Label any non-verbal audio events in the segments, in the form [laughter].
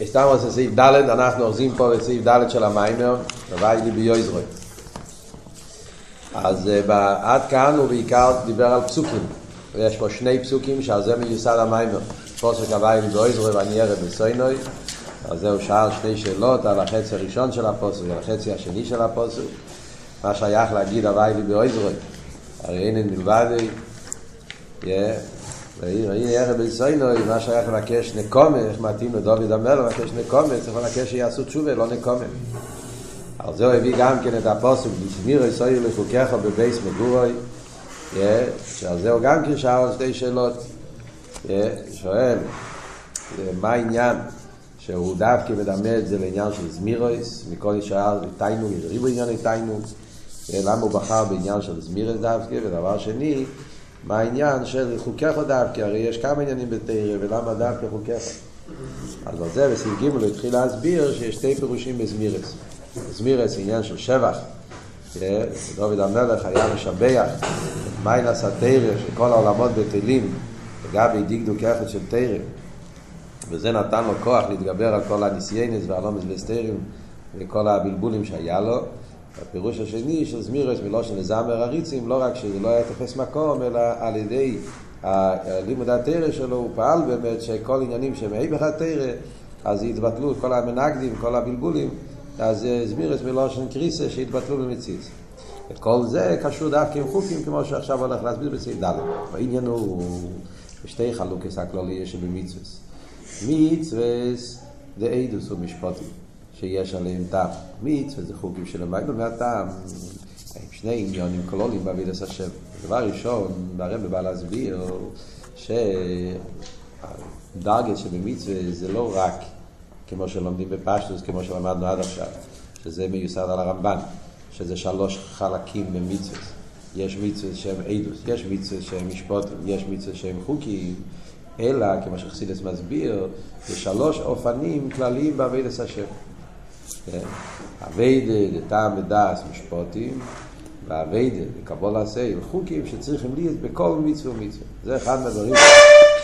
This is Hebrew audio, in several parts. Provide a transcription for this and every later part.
הסתמוס לסעיף ד', אנחנו אוחזים פה בסעיף ד' של המיימר, הווי לי ביוזרוי. אז עד כאן הוא בעיקר דיבר על פסוקים. יש פה שני פסוקים שעל זה מיוסד המיימר. פוסק הווי לי ביוזרוי ואני ערב בסוינוי. אז זהו שאל שתי שאלות על החצי הראשון של הפוסק ועל החצי השני של הפוסק. מה שייך להגיד הווי לי ביוזרוי. הרי אין מלבד והנה ערב בישראל, מה שייך לבקש נקומה, איך מתאים לדוד המלך לבקש נקומה, צריך לבקש שיעשו תשובה, לא נקומה. על זה הוא הביא גם כן את הפוסק, בשמיר ישראל לחוקך בבייס מגורוי, שעל זה הוא גם כן שאל שתי שאלות. שואל, מה העניין שהוא דווקא מדמה את זה לעניין של זמירויס, מכל שאר תיינוג, יש ריבו עניין תיינוג, למה הוא בחר בעניין של זמירויס דווקא, ודבר שני, מה העניין של חוקיך דווקא, הרי יש כמה עניינים בתרא, ולמה דווקא חוקיך? אז על זה בסעיף ג' הוא התחיל להסביר שיש שתי פירושים בזמירס. זמירס עניין של שבח, דוד המלך היה משבח את מיינס התרא, שכל העולמות בטלים, לגבי דקדוק יחד של תרא, וזה נתן לו כוח להתגבר על כל הניסיינס והלומס וסטרים וכל הבלבולים שהיה לו. הפירוש השני של זמירס מלושן לזמר הריצים, לא רק שזה לא היה תופס מקום, אלא על ידי לימוד התרא שלו, הוא פעל באמת שכל עניינים שמעבר התרא, אז יתבטלו כל המנגדים, כל הבלבולים, אז זמירס מלושן קריסה שהתבטלו במציץ. וכל זה קשור דווקא עם חוקים, כמו שעכשיו הולך להסביר בסעיף ד'. העניין הוא בשתי חלוקס הכללי שבמצווס. מצווס זה עדוס ומשפטים. שיש עליהם טעם. מצווה זה חוקים של המים מהטעם. הם שני עניונים כלולים בעבידת השם. דבר ראשון, הרב בא להסביר שהדרגת שבמצווה זה לא רק כמו שלומדים בפשטוס, כמו שלמדנו עד עכשיו, שזה מיוסד על הרמב"ן, שזה שלוש חלקים במצווה. יש מצווה שהם עדוס, יש מצווה שהם משפוטים, יש מצווה שהם חוקים, אלא, כמו שחסידס מסביר, זה שלוש אופנים כלליים בעבידת השם. אביידה, טעם ודס, משפוטים, ואביידה, לקבול עשה, חוקים שצריכים להיות בכל מצווה ומצווה. זה אחד מהדברים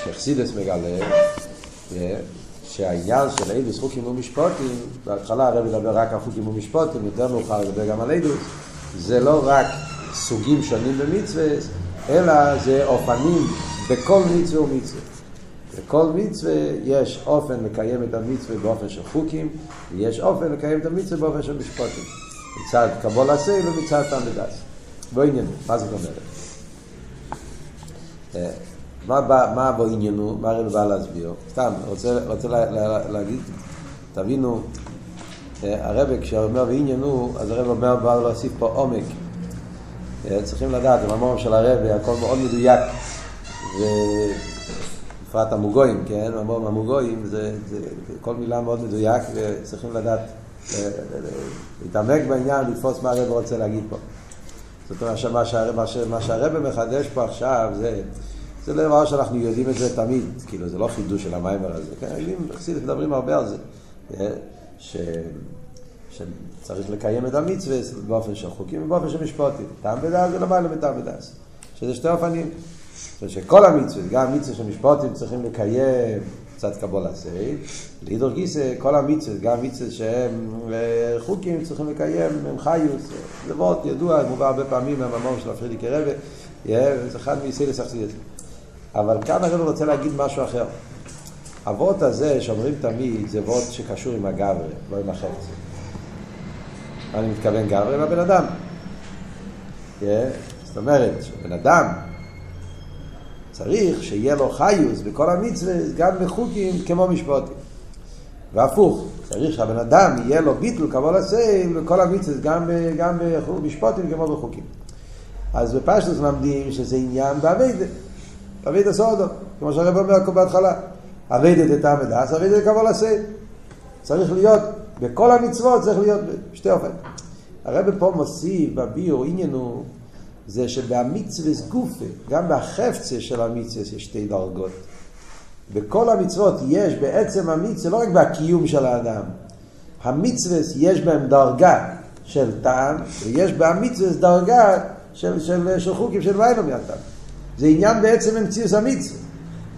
שחסידס מגלה, שהעניין של איידוס חוקים ומשפוטים, בהתחלה הרב ידבר רק על חוקים ומשפוטים, יותר מאוחר ידבר גם על איידוס, זה לא רק סוגים שונים במצווה, אלא זה אופנים בכל מצווה ומצווה. בכל מצווה יש אופן לקיים את המצווה באופן של חוקים, ויש אופן לקיים את המצווה באופן של משפטים. מצד קבול עשה ומצד טעם ודס. בוא עניינו, מה זאת אומרת? מה, בא, מה בו עניינו? מה הרב בא להסביר? סתם, רוצה, רוצה לה, לה, להגיד, תבינו, הרב כשהוא אומר בעניינו, אז הרב אומר בא להוסיף פה עומק. צריכים לדעת, במאמר של הרב, הכל מאוד מדויק. בפרט המוגויים, כן? המוגויים זה, זה כל מילה מאוד מדויק וצריכים לדעת להתעמק בעניין, לתפוס מה הרב רוצה להגיד פה. זאת אומרת, מה שהרב, מה שהרב מחדש פה עכשיו זה, זה לא דבר שאנחנו יודעים את זה תמיד, כאילו זה לא חידוש של המיימר הזה, כן? חסידים מדברים הרבה על זה, ש, שצריך לקיים את המצווה באופן של חוקים ובאופן של משפוטים. טעם ודעת זה למעלה מטעם ודעת, שזה שתי אופנים. שכל המצוות, גם המצוות של משפוטים צריכים לקיים קצת קבול עשי, לידור גיסא, כל המצוות, גם מצוות שהם חוקים צריכים לקיים, הם חיוס, זה מאוד ידוע, מובא הרבה פעמים מהממור של הפרידיקי רבי, זה אחד מסילס אכסידס. אבל כאן הרב רוצה להגיד משהו אחר. הוורט הזה שאומרים תמיד זה וורט שקשור עם הגברי, לא עם החפץ. אני מתכוון גברי הבן אדם. זאת אומרת, בן אדם צריך שיהיה לו חיוס בכל המצווה גם בחוקים כמו משפוטים. והפוך, צריך שהבן אדם יהיה לו ביטול כבוד הסייל בכל המצווה גם, גם במשפוטים כמו בחוקים. אז בפשטוס למדים שזה עניין באביידה, באביידה סודו, כמו שהרב אומר פה בהתחלה. אביידה דתם ודס, אביידה כבוד הסייל. צריך להיות, בכל המצוות צריך להיות בשתי אופן. הרב פה מוסיף בביור עניין הוא זה שבמצווה גופה, גם בחפצה של המצווה יש שתי דרגות. בכל המצוות יש בעצם המצווה, לא רק בקיום של האדם, המצווה יש בהם דרגה של טעם, ויש במצווה דרגה של, של, של חוקים של מיילו מהטעם. זה עניין בעצם המציאות המצווה.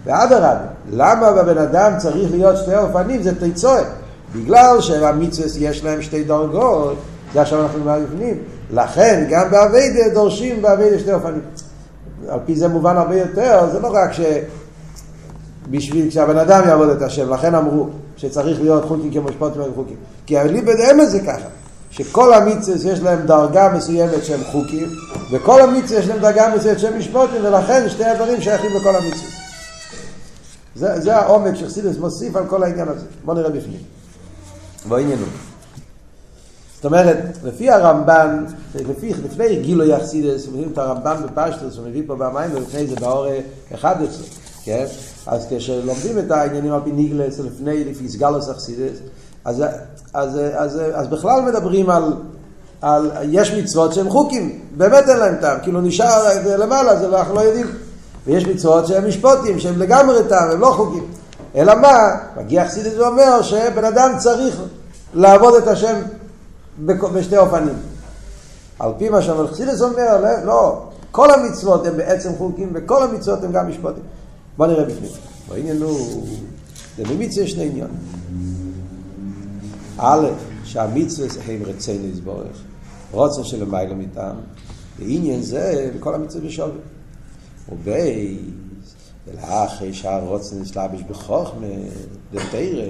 ואדרבה, למה בבן אדם צריך להיות שתי אופנים? זה תיצורת. בגלל שהמצווה יש להם שתי דרגות, זה עכשיו אנחנו מבינים. לכן גם באביידה דורשים באביידה שתי אופנים. על פי זה מובן הרבה יותר, זה לא רק שבשביל שהבן אדם יעבוד את השם, לכן אמרו שצריך להיות חוקים כמו שפוטים וחוקים. כי אליבא דאמס זה ככה, שכל המצווה יש להם דרגה מסוימת שהם חוקים, וכל המצווה יש להם דרגה מסוימת שהם משפוטים, ולכן שתי הדברים שייכים לכל המצווה. זה, זה העומק שחסידס מוסיף על כל העניין הזה. בוא נראה בפנים. בוא עניינו. זאת אומרת, לפי הרמב"ן, לפי, לפני גילוי יחסידס, מביאים את הרמב"ן בפשטוס, הוא מביא פה במים, ולפני זה באור 11, כן? אז כשלומדים את העניינים על פי ניגלס, לפני, לפי סגלוס יחסידס, אז, אז, אז, אז בכלל מדברים על, על, יש מצוות שהן חוקים, באמת אין להם טעם, כאילו נשאר למעלה, זה לא, אנחנו לא יודעים. ויש מצוות שהן משפוטים, שהן לגמרי טעם, הם לא חוקים. אלא מה? מגיע חסידס ואומר שבן אדם צריך לעבוד את השם בשתי אופנים. על פי מה שאומר חסידס אומר, לא, לא, כל המצוות הן בעצם חוקים וכל המצוות הן גם משפוטים. בוא נראה בפנים. העניין הוא, יש שני עניונים. א', שהמצווה הם רצינו יסבורך, רוצן של המילה מטעם, ועניין זה בכל המצווה בשווה. ובייס, ולאחרי שהרוצן נשלבש בחוכמה, דתרא,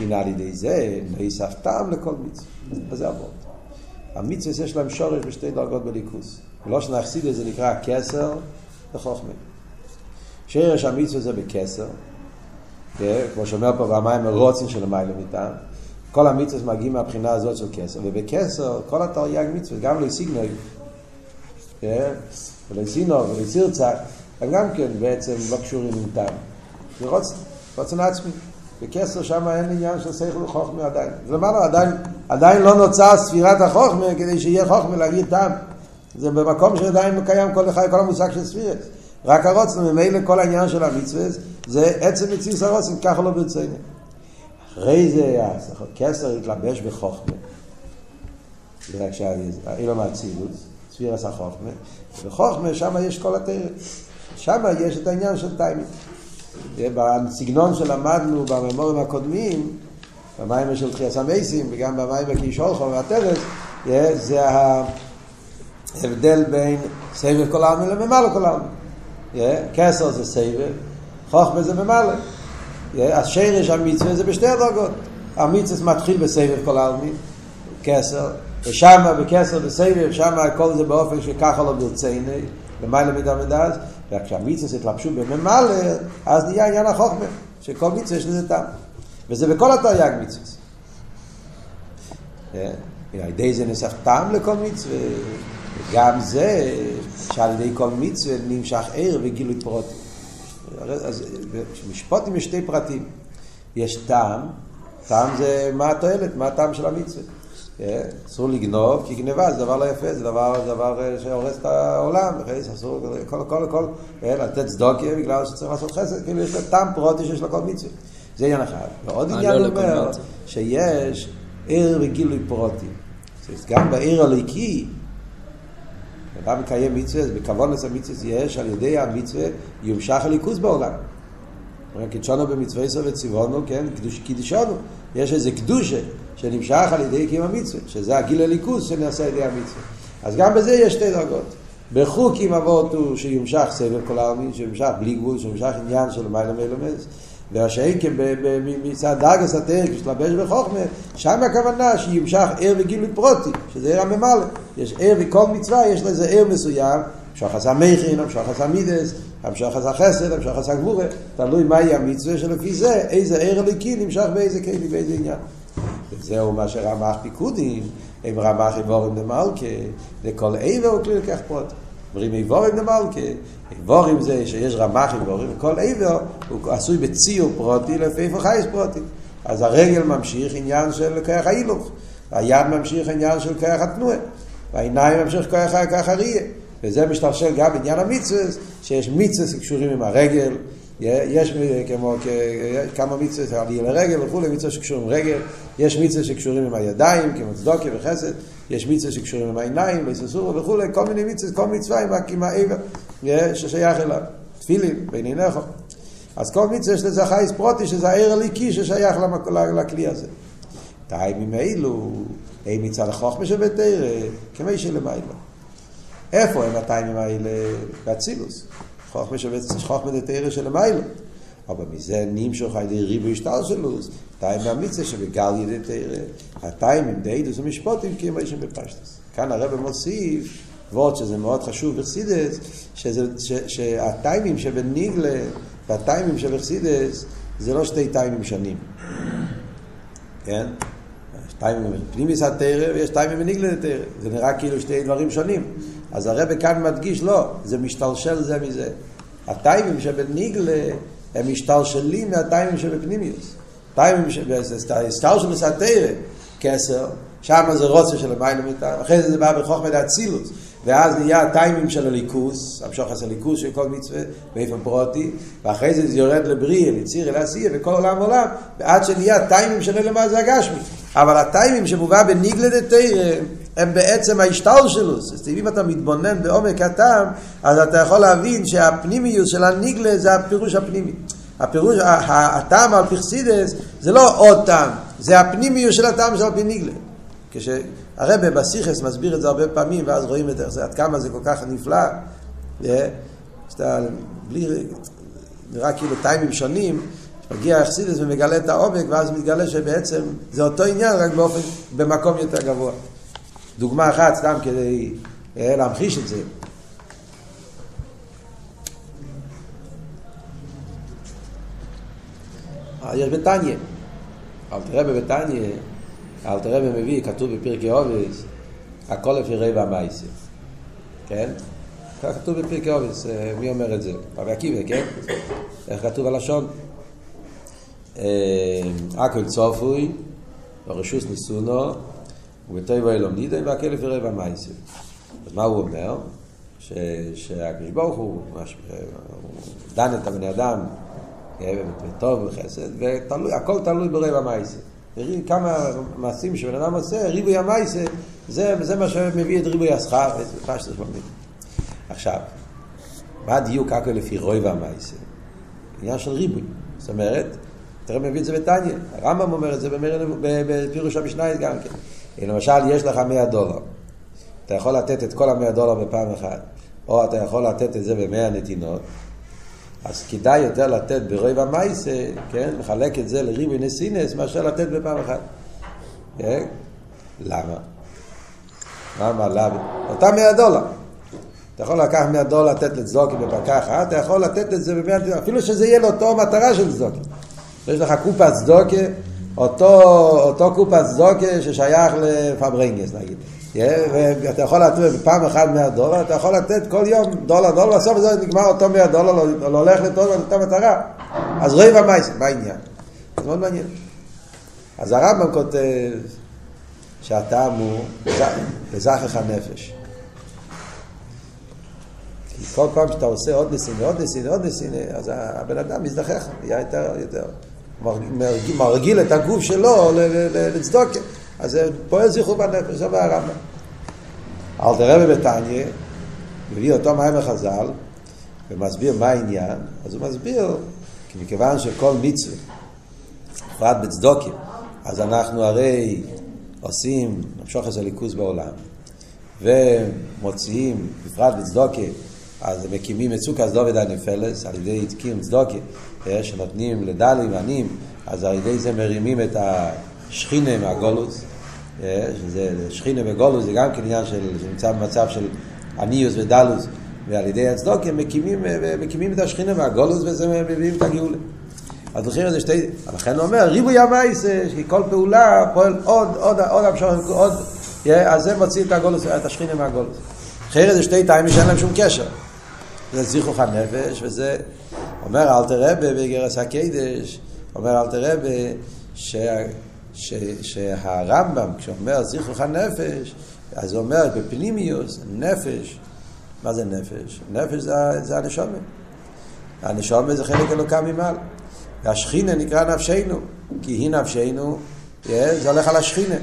הנה על ידי זה, נאסף טעם לכל מצווה. אז זה עבוד. המצווה יש להם שורש בשתי דרגות בליכוס. ולא שנחסיד זה נקרא כסר וחוכמה. שרש המצווה זה בכסר, כמו שאומר פה במים הרוצן של המים מטעם. כל המצווה מגיעים מהבחינה הזאת של כסר, ובכסר כל התרי"ג מצווה, גם לא סיגנוי, ולא סינו ולא סירצק, הם גם כן בעצם לא קשורים עם טעם. זה רוצן, רוצן עצמי. בכסר שם אין עניין של שכל וחוכמה עדיין. זה למעלה, עדיין, עדיין לא נוצר ספירת החוכמה כדי שיהיה חוכמה להגיד טעם. זה במקום שעדיין קיים כל אחד, כל המושג של ספירת. רק הרוצן, ממילא כל העניין של המצווה זה עצם מציאות הרוצן, ככה לא ברצינו. אחרי זה כסר התלבש בחוכמה. זה רק שהאילו מהצילות, ספירת החוכמה. ובחוכמה שם יש כל התרם. שם יש את העניין של טיימינג. בסגנון שלמדנו בממורים הקודמים, במים של תחייה סמייסים וגם במים בקישולחו והטרס, זה ההבדל בין סבב כל העלמין לממלא כל העלמין. כסר זה סבב, חוכמה זה ממלא. אז שרש המצווה זה בשתי הדרגות. המצווה מתחיל בסבב כל העלמין, כסר, ושם בכסר בסבב, שם הכל זה באופן שככה לא ברציני, למעלה מידה מדעת, וכשהמצווה התלבשו בממלא, אז נהיה עניין החוכמה, שכל מצווה יש לזה טעם. וזה בכל התרי"ג מצווה. על ידי זה נסף טעם לכל מצווה, וגם זה שעל ידי כל מצווה נמשך ער וגילוי פרוטים. אז משפוטים יש שתי פרטים. יש טעם, טעם זה מה התועלת, מה הטעם של המצווה. אסור לגנוב, כי גניבה זה דבר לא יפה, זה דבר, דבר שהורס את העולם, אסור, כל, כל, כל, לתת צדוקיה בגלל שצריך לעשות חסד, כאילו יש לו טעם פרוטי שיש לו כל מצווה. זה עניין אחד. ועוד עניין אומר שיש עיר וגילוי פרוטי. גם בעיר הליקי, אדם מקיים מצווה, בכוונס המצווה יש, על ידי המצווה יומשך הליכוז בעולם. קדשונו במצווה עשר וציוונו, כן, קידשונו. יש איזה קדושה שנמשך על ידי קיום המצווה, שזה הגיל הליכוז שנעשה על ידי המצווה. אז גם בזה יש שתי דרגות. בחוקים אבות הוא שיומשך סבב כל העלמין, שיומשך בלי גבול, שיומשך עניין של מיילה מלומס. והשאינקם מצד דרגס התרק שתלבש בחוכמה, שם הכוונה שימשך ער וגילוי פרוטי, שזה ער הממלא. יש ער וכל מצווה, יש לזה ער מסוים, המשוך עשה מכין, המשוך עשה מידס, המשוך עשה חסד, המשוך עשה גבורה, תלוי מהי המצווה שלפי זה, איזה ער הליקי נמשך באיזה כלי, באיזה עניין. וזהו מה שרמח פיקודים, הם רמח איבורים דמלכה, לכל עבר הוא כלי לקח פרוטי. אומרים איבורים דמלכה, איבורים זה שיש רמח איבורים, כל עבר הוא עשוי בציור פרוטי לפי איפה חייס פרוטי. אז הרגל ממשיך עניין של כוח ההילוך, היד ממשיך עניין של כוח התנועה, והעיניים ממשיך כוח הראייה. וזה משתרשל גם בעניין המצווה, שיש מצווה שקשורים עם הרגל, יש כמו כמה מצווה עלייה לרגל וכולי, מצווה שקשורים רגל, יש מצווה שקשורים עם הידיים, כמו צדוקיה וחסד, יש מצווה שקשורים עם העיניים, בססורו וכולי, כל מיני מצווה, כל מצווה עם העבר ששייך אליו, תפילין, בין עיניך. אז כל מצווה יש לזה חייס פרוטי, שזה העיר הליקי ששייך לכלי הזה. טיימים אלו, הם מצד החוכמה שבתרא, כמי שלמיילו. איפה הם הטיימים האלה? באצילוס. חוכמה דתרא שלמיילו. אבל מזה נמשוך על ידי ריבו השתלשלוס, טיים המצווה שבגל ידי תרא, הטיימים דיידוס ומשפוטים כמו יש בפשטוס. כאן הרב מוסיף, ועוד שזה מאוד חשוב בחסידס, שהטיימים שבניגלה והטיימים שבחסידס זה לא שתי טיימים שונים. כן? יש טיימים פנימיס התרא ויש טיימים בניגלה לתרא. זה נראה כאילו שתי דברים שונים. אז הרב כאן מדגיש, לא, זה משתלשל זה מזה. הטיימים שבניגלה הם משתלשלים מהטיימים שבפנימיוס. טיימים שבהשתלשלוס התרא, כסר, שם זה רוצה של המים למיטה, אחרי זה זה בא בחוכמת האצילוס, ואז נהיה הטיימים של הליכוס, המשוך עשה ליכוס של כל מצווה, באיפן פרוטי, ואחרי זה זה יורד לבריאה, לציר, אל עשייה, וכל עולם עולם, ועד שנהיה טיימים של אלמה זה הגשמי. אבל הטיימים שמובא בניגלה דתרא, הם בעצם ההשתלשלוס. אז אם אתה מתבונן בעומק הטעם, אז אתה יכול להבין שהפנימיוס של הניגלה זה הפירוש הפנימי. הפירוש, הטעם על פרסידס זה לא עוד טעם, זה הפנימיוס של הטעם של פי ניגלה. כשהרבה בסיכס מסביר את זה הרבה פעמים, ואז רואים את זה, עד כמה זה כל כך נפלא, שאתה בלי, נראה כאילו טיימים שונים, מגיע אכסידס ומגלה את העומק, ואז מתגלה שבעצם זה אותו עניין, רק באופן, במקום יותר גבוה. דוגמה אחת, סתם כדי אה, להמחיש את זה. אה, יש בתניא, אל תראה בבתניא, אל תראה במביא, כתוב בפרקי אובס, הכל לפי רבע המייסר, כן? כתוב בפרקי אובס, אה, מי אומר את זה? רבי עקיבא, כן? איך כתוב הלשון? הכל צופוי, ברשוס ניסונו, ובטבע אלום נידן והכל לפי רבע המייסר. אז מה הוא אומר? שהקדוש ברוך הוא, דן את הבני אדם בטוב ובחסד, והכל תלוי ברבע המייסר. כמה מעשים שבן אדם עושה, ריבוי המייסה, זה, זה מה שמביא את ריבוי השכר, פשטוס במדינה. עכשיו, מה הדיוק הכל לפי רוי והמייסה? עניין של ריבוי. זאת אומרת, תראה מביא את זה בתניא, הרמב"ם אומר את זה בפירוש המשנה גם כן. למשל, יש לך 100 דולר. אתה יכול לתת את כל ה-100 דולר בפעם אחת, או אתה יכול לתת את זה ב-100 נתינות, אז כדאי יותר לתת ברוב המייסה, כן? לחלק את זה לריבוי נסינס, מאשר לתת בפעם אחת. כן? למה? למה? למה? אותם 100 דולר. אתה יכול לקחת 100 דולר לתת לצדוקי בפקה אחת, אתה יכול לתת את זה ב-100 דולר, אפילו שזה יהיה לאותו מטרה של צדוקי. יש לך קופת צדוקי, אותו, אותו קופת צדוקי ששייך לפברנגס נגיד. ואתה יכול לתת בפעם אחת 100 דולר, אתה יכול לתת כל יום דולר, דולר, בסוף זה נגמר אותו 100 דולר, לא, לא הולך לאותה מטרה. אז רבע מייסר, מה העניין? זה מאוד מעניין. אז הרמב"ם כותב שהטעם הוא לזכך הנפש. כי כל פעם שאתה עושה עוד נסינה, עוד נסינה, עוד נסינה, אז הבן אדם מזדחך, נהיה יותר, יותר, מרגיל את הגוף שלו לצדוקה. אז זה פועל זיכרו בנפש, זה הרמב"ם. אל תראה בבתניא, מביא אותו מים החז"ל, ומסביר מה העניין, אז הוא מסביר, כי מכיוון שכל מצווה, בפרט בצדוקים, אז אנחנו הרי עושים נמשוך את הליכוז בעולם, ומוציאים, בפרט בצדוקים, אז מקימים את סוכס דוד הנפלס, על ידי תקים צדוקים, שנותנים לדלים ועניים, אז על ידי זה מרימים את השכינה מהגולוס, שזה שכינה וגולוס, זה גם כן עניין של, שנמצא במצב של עניוס ודלוס, ועל ידי הצדוק הם מקימים, מקימים את השכינה מהגולוס וזה מביאים את הגאולה. אז לכן זה שתי, לכן הוא אומר, ריבוי המייס, שכל פעולה פועל עוד, עוד, עוד עוד, אז זה מוציא את הגולוס, את השכינה מהגולוס. אחרת זה שתי טיימים שאין להם שום קשר. זה זיכרוך הנפש, וזה אומר אלתר רבה בגרס הקדש, אומר אלתר רבה, ש, שהרמב"ם, כשאומר זיכרוך הנפש, אז הוא אומר בפנימיוס, נפש, מה זה נפש? נפש זה, זה הנשומה. הנשומה זה חלק אלוקה ממעל. והשכינה נקרא נפשנו, כי היא נפשנו, זה הולך על השכינה.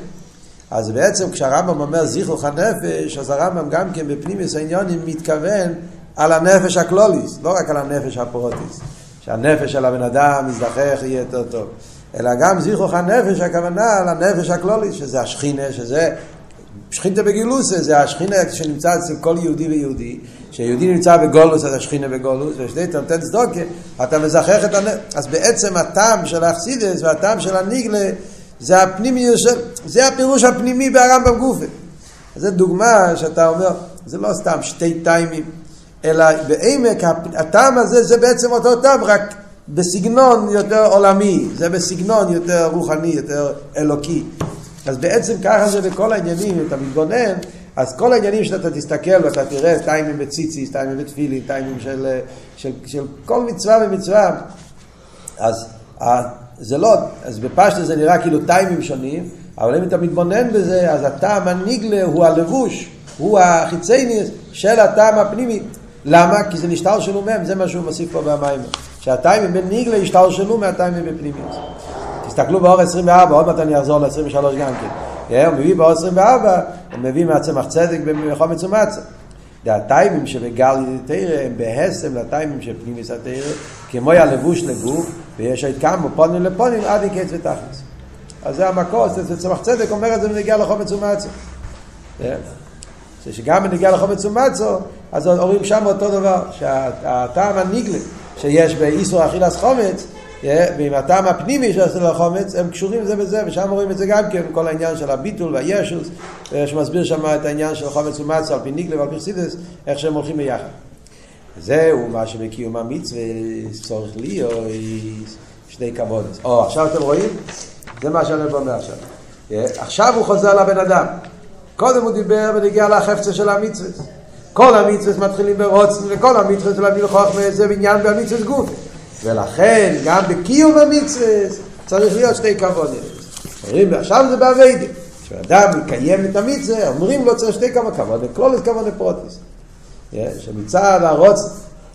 אז בעצם כשהרמב"ם אומר זיכרוך הנפש, אז הרמב"ם גם כן בפנימיוס העניונים מתכוון על הנפש הקלוליס, לא רק על הנפש הפרוטיס. שהנפש של הבן אדם יזדחך יהיה יותר טוב. אלא גם זיכרוך הנפש, הכוונה לנפש הכלולית, שזה השכינה, שזה שכינתה בגילוסה, זה השכינה שנמצא אצל כל יהודי ויהודי, שיהודי נמצא בגולוס, אז השכינה בגולוס, ושתי אתה נותן צדוקה, אתה מזכח את הנפש. אז בעצם הטעם של האכסידס והטעם של הניגלה, זה הפנימי, זה הפירוש הפנימי ברמב"ם גופה. זו דוגמה שאתה אומר, זה לא סתם שתי טיימים, אלא בעמק הטעם הזה זה בעצם אותו טעם, רק בסגנון יותר עולמי, זה בסגנון יותר רוחני, יותר אלוקי. אז בעצם ככה זה בכל העניינים, אם אתה מתבונן, אז כל העניינים שאתה תסתכל ואתה תראה טיימים בציציס, טיימים בתפילין, טיימים של, של, של כל מצווה ומצווה, אז זה לא, אז בפשטה זה נראה כאילו טיימים שונים, אבל אם אתה מתבונן בזה, אז הטעם הניגלה הוא הלבוש, הוא החיצייניס של הטעם הפנימי. למה? כי זה נשתל שלו מהם, זה מה שהוא מוסיף פה במים. שהטיימים בניגלה ישתל שלו מהטיימים בפנימיות. תסתכלו באור 24, עוד מעט אני אחזור ל-23 גם כן. הוא מביא באור 24, הוא מביא מהצמח צדק בחומץ ומצה. הטיימים שבגל תרא הם בהסם לטיימים של פנימיס התרא, כמו הלבוש לגוף, ויש כמה פונים לפונים עד יקץ ותכלס. אז זה המקור, זה צמח צדק אומר את זה בנגיע לחומץ ומצה. שגם בנגיע לחומץ ומצו, אז אומרים שם אותו דבר, שהטעם הניגלה שיש באיסור אכילס חומץ, ועם הטעם הפנימי הסדר החומץ, הם קשורים זה בזה, ושם רואים את זה גם כן, כל העניין של הביטול והישוס, שמסביר שם את העניין של חומץ ומצו על פי ניגלה ועל פי חסידס, איך שהם הולכים ביחד. זהו מה שבקיום המצווה צורך להיות שני כבודס. או, עכשיו אתם רואים? זה מה שאני אומר עכשיו. עכשיו הוא חוזר לבן אדם. קודם הוא דיבר ונגיע לחפצה של המצווה. כל המצווה מתחילים ברוצן, וכל המצווה של להביא לחוכמה זה בעניין במצווה גוף. ולכן גם בקיום המצווה צריך להיות שתי כבודים. אומרים, עכשיו זה באביידים. כשאדם מקיים את המצווה, אומרים לו צריך שתי כמה כבודים, כלולת כבודי פרוטיס. שמצד הרוץ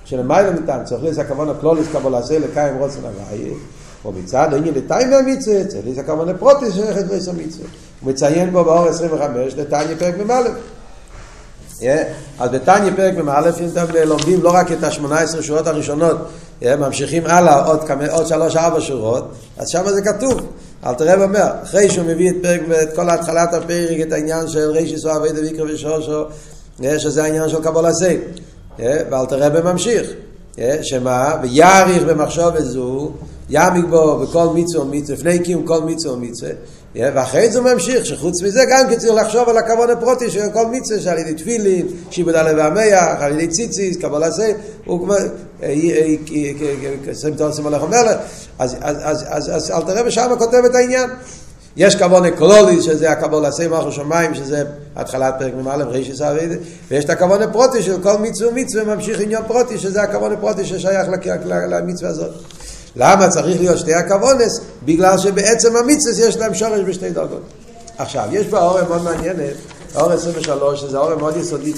של מיילה מטעם, צריך להיות הכוון הכלולת כבוד לעשה לקיים רוצן הוואי, או מצד העניין לטיים מהמצווה, צריך להיות הכוון הפרוטיס של את רס המצווה. הוא מציין בו באור 25, לטניה פרק מ"א. אז בתניא פרק מ"א, אם אתם לומדים לא רק את ה-18 שורות הראשונות, ממשיכים הלאה עוד, עוד שלוש ארבע שורות, אז שם זה כתוב. אל תראה ואומר, אחרי שהוא מביא את פרק, את כל התחלת הפרק, את העניין של רישיס ואבי דביקר ושושו, שזה העניין של קבול הסייל. ואל תראה בממשיך. שמה? ויאריך במחשוב זו, ימיק בו בכל מצווה ומצווה, לפני קיום כל מצווה ומצווה. ואחרי זה הוא ממשיך, שחוץ מזה גם כן צריך לחשוב על הכבוד הפרוטי של כל מצווה, שעל ידי תפילין, שיבוד הלב והמח, על ידי ציציס, קבול הזה, הוא ומלך, אז אל תראה ושם כותב את העניין. יש כבוד אקולולי, שזה הכבוד לעשה מלכו שמיים, שזה התחלת פרק מ"א, רישיס אבידה, ויש את הכבוד הפרוטי של כל מצווה ומצווה, ממשיך עניין פרוטי, שזה הכבוד הפרוטי ששייך למצווה הזאת. למה צריך להיות שתי הכוונס? בגלל שבעצם המצווה יש להם שורש בשתי דרגות. עכשיו, יש פה אורם מאוד מעניינת, אורם 23, שזה אורם מאוד יסודי.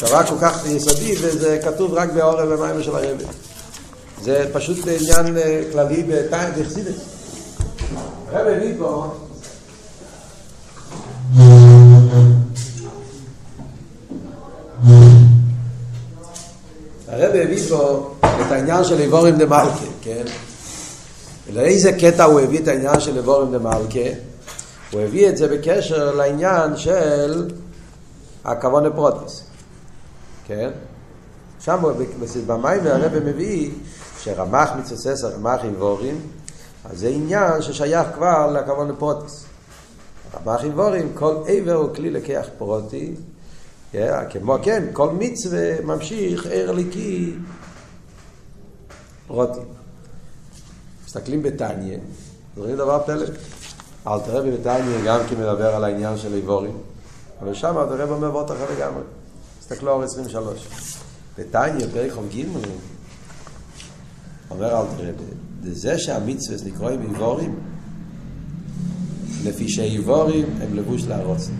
תורה כל כך יסודי, וזה כתוב רק באורם ומים של הרבי. זה פשוט עניין כללי בחסידת. הרב הביא פה הרב הביא פה את העניין של איבורים דה מלכה, כן? לאיזה קטע הוא הביא את העניין של איבורים דה מלכה? הוא הביא את זה בקשר לעניין של הכוון לפרוטס, כן? שם במים הרב מביא שרמח מצוסס רמח איבורים, אז זה עניין ששייך כבר לכוון לפרוטס. רמח איבורים, כל עבר הוא כלי לקח פרוטי, כמו כן, כל מצווה ממשיך ער ליקי רוטים. מסתכלים בתניא, רואים דבר פלא. אל תראה בתניא גם כי מדבר על העניין של איבורים, אבל שם אל תראה אומר וורט אחר לגמרי. תסתכלו על 23. בתניא, פרק ח"ג, אומר אל תראה, זה שהמצווה נקראים איבורים, לפי שאיבורים הם לבוש להרוס.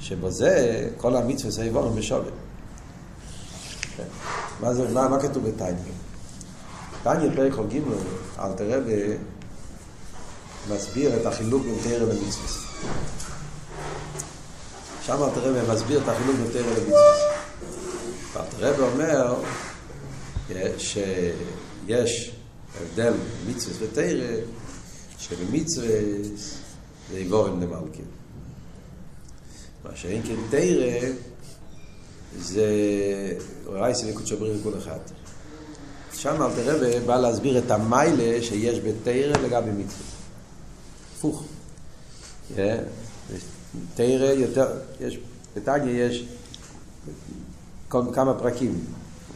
שבזה כל המצווה זה איבורים בשווי. מה, זה, מה, מה כתוב בתניא? תניא פרק ח"ג, אל תראה מסביר את החילוק בין תרא למצווה. שם אל תראה מסביר את החילוק בין תרא למצווה. הרב אומר שיש הבדל מצווה ותרא, שבמצווה זה יבורם למלכים. מה שאין כן תרא זה רייסי וקודשו בריא לכל אחד. שם אל תראה בא להסביר את המיילה שיש בתרא לגבי מצווה. הפוך. תרא יותר, יש, בתגיה יש כמה פרקים.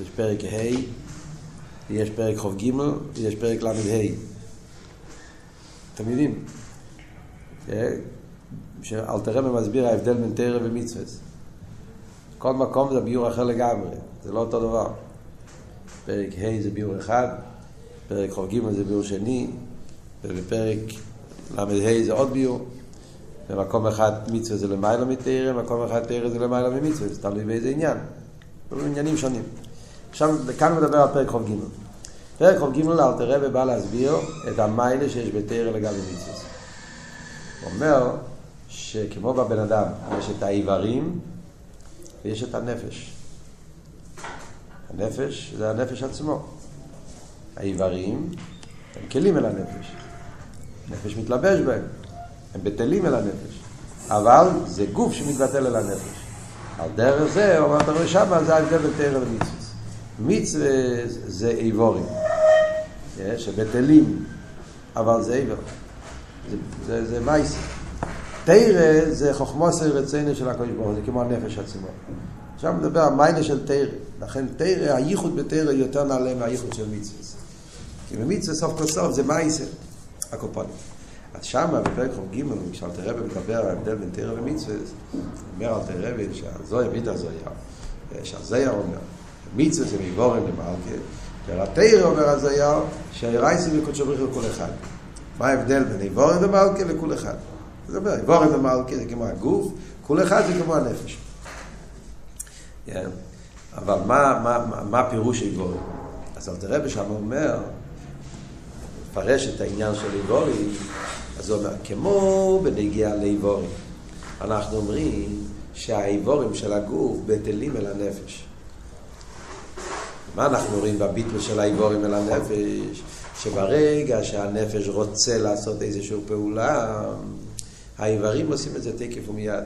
יש פרק ה', יש פרק ח"ג, ויש פרק ל"ה. אתם יודעים? שאלתרבה מסביר ההבדל בין תרא ומצווה. כל מקום זה ביור אחר לגמרי, זה לא אותו דבר. פרק ה' זה ביור אחד, פרק כ"ג זה ביור שני, ובפרק ל"ה זה עוד ביור. במקום אחד מצווה זה למעלה מתרא, במקום אחד תרא זה למעלה ממצווה, זה תלוי באיזה עניין. זה עניינים שונים. עכשיו, כאן מדבר על פרק כ"ג. פרק כ"ג אלתר רבי בא להסביר את המיילה שיש בתרא לגבי מצווה. הוא אומר שכמו בבן אדם יש את האיברים ויש את הנפש. הנפש זה הנפש עצמו. האיברים הם כלים אל הנפש. הנפש מתלבש בהם, הם בטלים אל הנפש. אבל זה גוף שמתבטל אל הנפש. על דרך זה, אומר, אתה רואה שמה, זה ההבדל בין תרא למצווה. מצווה זה איבורים, שבטלים, אבל זה איבר. זה, זה, זה מייסי. תרא זה חוכמוס רצינו של הקדוש ברוך הוא, זה כמו הנפש עצמו. עכשיו מדבר על מיילה של תרא. לכן תרא, הייחוד בתרא יותר נעלה מהייחוד של מצווה. כי במצווה סוף כל סוף זה מייסר, הקופונים. אז שמה בפרק ח"ג, כשאלתר רבי מדבר על ההבדל בין תרא ומצווה, אומר אלתר רבי שהזויה ביטה זויה, שהזויה אומר, מצווה זה מבורם למלכה, והתרא אומר הזויה, שהרייסי וקודשו בריך לכל אחד. מה ההבדל בין איבורם למלכה לכל אחד? זה איבורם למלכה זה כמו הגוף, כל אחד זה כמו הנפש. אבל מה, מה, מה פירוש איבורם? אז אלתר רבי שם אומר, מפרש את העניין של איבורי, אז הוא אומר, כמו בנגיע לאיבורים. אנחנו אומרים שהאיבורים של הגוף בטלים אל הנפש. מה אנחנו רואים בביטל של האיבורים אל הנפש? שברגע שהנפש רוצה לעשות איזושהי פעולה, האיברים עושים את זה תקף ומיד.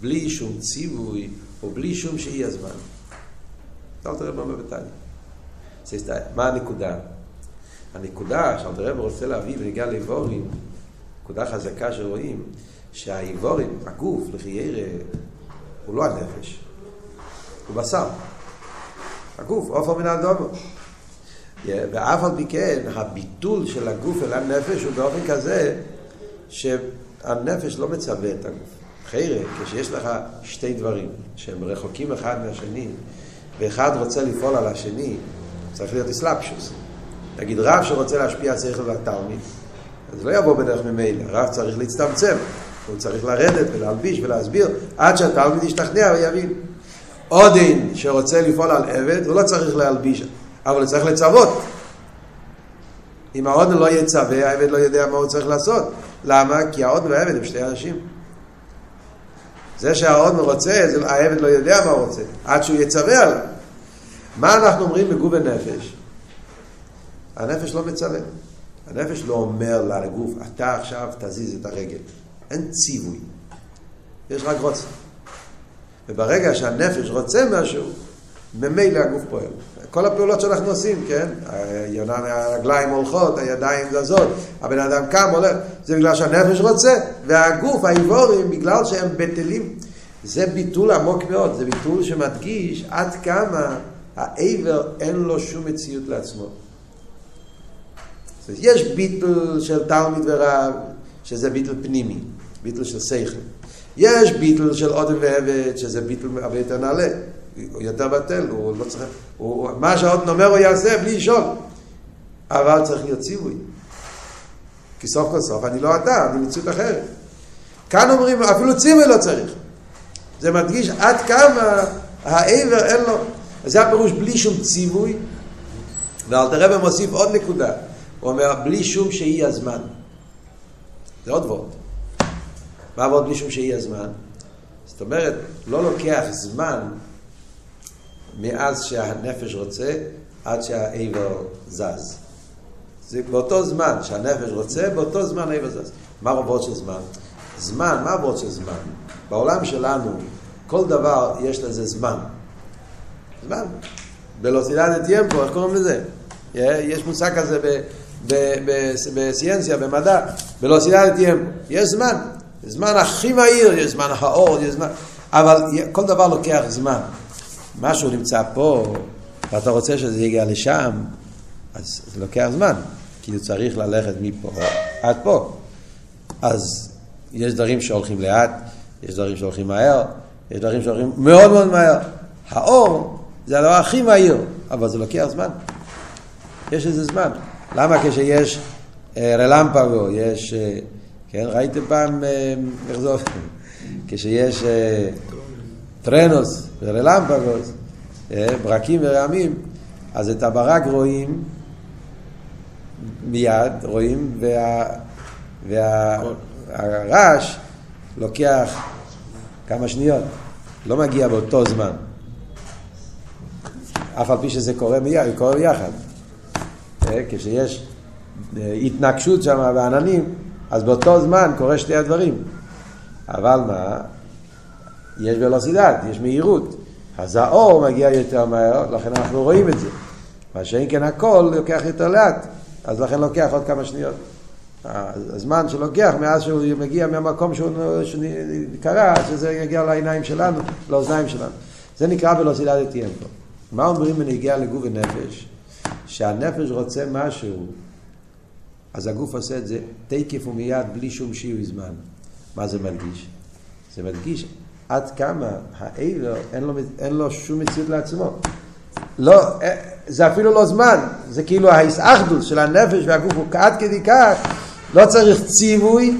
בלי שום ציווי, או בלי שום שהיא הזמן. אל תראה מה מבטניה. מה הנקודה? הנקודה שאלתר רב רוצה להביא בנגיעה לאיבורים, נקודה חזקה שרואים, שהאיבורים, הגוף, לחיירה, הוא לא הנפש, הוא בשר. הגוף, עופר מן האדומו. ואף על פי כן, הביטול של הגוף אל הנפש הוא באופן כזה שהנפש לא מצווה את הגוף. חיירה, כשיש לך שתי דברים שהם רחוקים אחד מהשני, ואחד רוצה לפעול על השני, צריך להיות אסלאפשוס. נגיד רב שרוצה להשפיע שכל לתלמיד, אז לא יבוא בדרך ממילא, רב צריך להצטמצם, הוא צריך לרדת ולהלביש ולהסביר עד שהתלמיד ישתכנע ויבין. עודין שרוצה לפעול על עבד, הוא לא צריך להלביש, אבל הוא צריך לצוות. אם העודן לא יצווה, העבד לא יודע מה הוא צריך לעשות. למה? כי העודן והעבד הם שני אנשים. זה שהעודן רוצה, העבד לא יודע מה הוא רוצה, עד שהוא יצווה עליו. מה אנחנו אומרים בגוף הנפש? הנפש לא מצווה. הנפש לא אומר לגוף, אתה עכשיו תזיז את הרגל. אין ציווי. יש רק רוצה. וברגע שהנפש רוצה משהו, ממילא הגוף פועל. כל הפעולות שאנחנו עושים, כן? הרגליים הולכות, הידיים זזות, הבן אדם קם, הולך, זה בגלל שהנפש רוצה, והגוף, האיבורים, בגלל שהם בטלים, זה ביטול עמוק מאוד, זה ביטול שמדגיש עד כמה העבר אין לו שום מציאות לעצמו. יש ביטל של תלמיד ורב, שזה ביטל פנימי, ביטל של שכל. יש ביטל של אודם ועבד, שזה ביטל הרבה יותר נעלה. הוא יותר בטל, הוא לא צריך... הוא, מה שהאודם אומר הוא יעשה בלי לשאול. אבל צריך להיות ציווי. כי סוף כל סוף אני לא אתה, אני מציאות אחרת. כאן אומרים, אפילו ציווי לא צריך. זה מדגיש עד כמה העבר אין לו. זה הפירוש בלי שום ציווי. ואלתר רבי מוסיף עוד נקודה. הוא אומר, בלי שום שהיא הזמן. זה עוד ועוד. מה ועוד בלי שום שהיא הזמן? זאת אומרת, לא לוקח זמן מאז שהנפש רוצה עד שהאיבר זז. זה באותו זמן שהנפש רוצה, באותו זמן האיבר זז. מה רבות של זמן? זמן, מה רבות של זמן? בעולם שלנו, כל דבר יש לזה זמן. זמן. בלוסידד טיימפו, איך קוראים לזה? יש מושג כזה בסיינציה, במדע, בלוסידד טיימפו. יש זמן. זמן הכי מהיר, יש זמן האור, יש זמן... אבל כל דבר לוקח זמן. משהו נמצא פה, ואתה רוצה שזה יגיע לשם, אז זה לוקח זמן, כי הוא צריך ללכת מפה עד פה. אז יש דברים שהולכים לאט, יש דברים שהולכים מהר, יש דברים שהולכים מאוד מאוד מהר. האור זה הדבר הכי מהיר, אבל זה לוקח זמן. יש איזה זמן. למה כשיש אה, רלמפגו, יש... אה, כן, ראיתם פעם, אה, איך זה עובד? כשיש אה, טרנוס ורלמפגוס, אה, ברקים ורעמים, אז את הברק רואים מיד, רואים, והרעש וה, לוקח כמה שניות, לא מגיע באותו זמן. אף על פי שזה קורה מיד, זה קורה ביחד. כשיש התנגשות שם בעננים, אז באותו זמן קורה שתי הדברים. אבל מה? יש ולוסידד, יש מהירות. אז האור מגיע יותר מהר, לכן אנחנו רואים את זה. מה שאין כן הכל לוקח יותר לאט, אז לכן לוקח עוד כמה שניות. הזמן שלוקח מאז שהוא מגיע מהמקום שהוא קרה, שזה יגיע לעיניים שלנו, לאוזניים שלנו. זה נקרא בלוסידד טיימפו. מה אומרים בנגיע לגוף ונפש? שהנפש רוצה משהו, אז הגוף עושה את זה תקף ומיד בלי שום שיעור זמן. מה זה מלגיש? זה מדגיש עד כמה העבר אין לו, אין לו שום מציאות לעצמו. לא, זה אפילו לא זמן, זה כאילו ההסאחדוס של הנפש והגוף הוא עד כדי כך, לא צריך ציווי,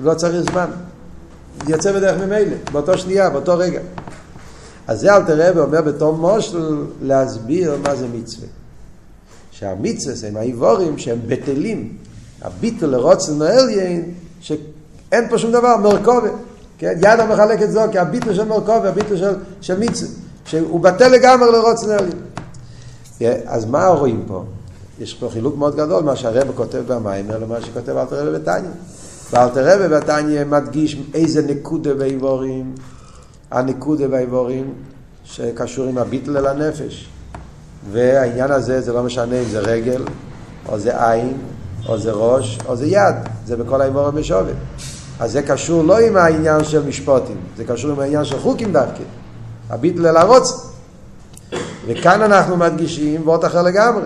לא צריך זמן. יוצא בדרך ממילא, באותו שנייה, באותו רגע. אז זה אלתר רבי אומר בתור מושל להסביר מה זה מצווה. שהמצווה הם האיבורים שהם בטלים. הביטול לרוצן העליין, שאין פה שום דבר, מרכובת. כן? יד המחלק את זו, כי הביטל של מורכוב והביטל של, של מיצה, שהוא בטל לגמרי לרוץ נרלים. אז מה רואים פה? יש פה חילוק מאוד גדול, מה שהרבא כותב במיימר למה שכותב אלתר רבא בתניא. ואלתר רבא בתניא מדגיש איזה נקודה באיבורים, הנקודה באיבורים שקשור עם הביטל אל הנפש. והעניין הזה, זה לא משנה אם זה רגל, או זה עין, או זה ראש, או זה יד, זה בכל האיבורים בשווה. אז זה קשור לא עם העניין של משפוטים, זה קשור עם העניין של חוקים דווקא. הביטל אל הרוץ. וכאן אנחנו מדגישים ואות אחר לגמרי.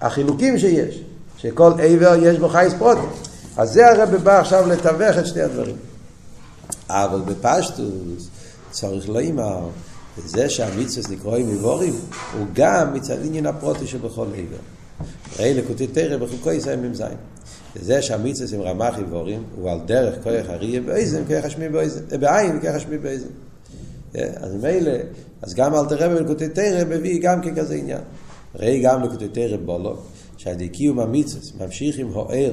החילוקים שיש, שכל עבר יש בו חייס פרוטים. אז זה הרב בא עכשיו לתווך את שני הדברים. אבל בפשטוס צריך אימר, וזה שהמצווה נקראים מבורים, הוא גם מצד עניין הפרוטי שבכל עבר. ראי לקוטי תרא בחוקו ישראל מ"ז. וזה שהמיצוס עם רמ"ח איבורים הוא על דרך כוח אריה באיזן, כוח השמי באיזן, בעין כוח השמי באיזן. אז מילא, אז גם אל תראה בלקוטי תרא מביא גם ככזה עניין. ראי גם לקוטי תרא בולו, שעדי קיום המיצוס ממשיך עם הוער